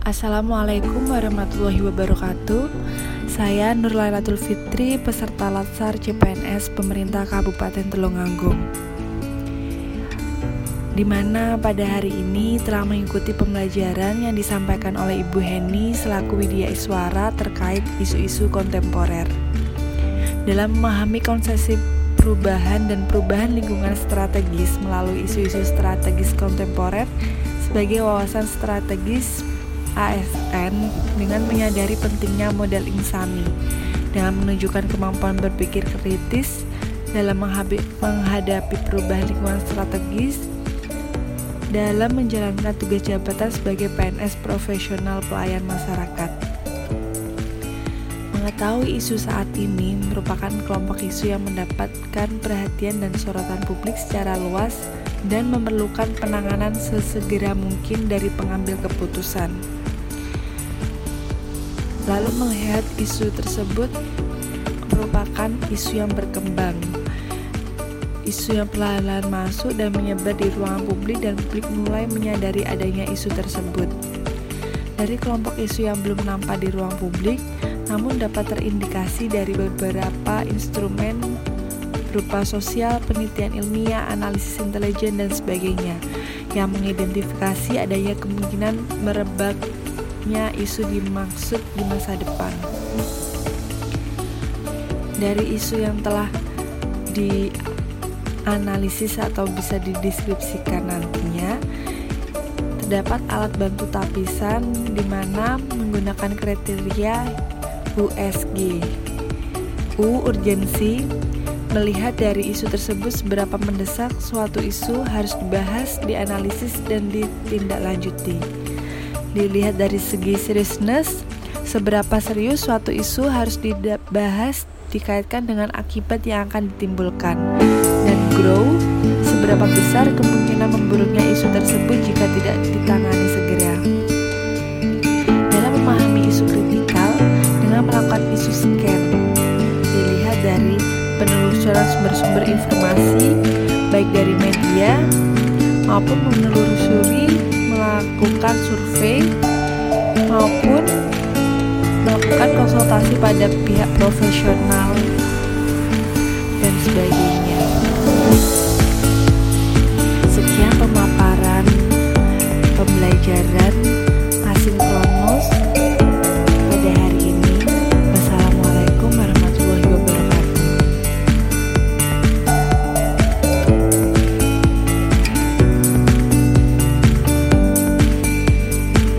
Assalamualaikum warahmatullahi wabarakatuh Saya Nur Lailatul Fitri, peserta Latsar CPNS Pemerintah Kabupaten Tulungagung di mana pada hari ini telah mengikuti pembelajaran yang disampaikan oleh Ibu Heni selaku Widya Iswara terkait isu-isu kontemporer. Dalam memahami konsepsi perubahan dan perubahan lingkungan strategis melalui isu-isu strategis kontemporer sebagai wawasan strategis ASN dengan menyadari pentingnya model insani dalam menunjukkan kemampuan berpikir kritis dalam menghadapi perubahan lingkungan strategis dalam menjalankan tugas jabatan sebagai PNS profesional pelayan masyarakat. Mengetahui isu saat ini merupakan kelompok isu yang mendapatkan perhatian dan sorotan publik secara luas dan memerlukan penanganan sesegera mungkin dari pengambil keputusan. Lalu melihat isu tersebut merupakan isu yang berkembang, isu yang perlahan-lahan masuk dan menyebar di ruang publik dan publik mulai menyadari adanya isu tersebut. Dari kelompok isu yang belum nampak di ruang publik, namun dapat terindikasi dari beberapa instrumen berupa sosial, penelitian ilmiah, analisis intelijen, dan sebagainya yang mengidentifikasi adanya kemungkinan merebaknya isu dimaksud di masa depan. Dari isu yang telah dianalisis atau bisa dideskripsikan nantinya, terdapat alat bantu tapisan di mana menggunakan kriteria USG. U urgensi melihat dari isu tersebut seberapa mendesak suatu isu harus dibahas, dianalisis dan ditindaklanjuti. Dilihat dari segi seriousness, seberapa serius suatu isu harus dibahas dikaitkan dengan akibat yang akan ditimbulkan. Dan grow, seberapa besar kemungkinan memburuknya isu tersebut jika tidak ditangani segera. Dalam memahami isu kritikal, dengan melakukan isu scan dilihat dari penelusuran sumber-sumber informasi baik dari media maupun menelusuri melakukan survei maupun melakukan konsultasi pada pihak profesional dan sebagainya.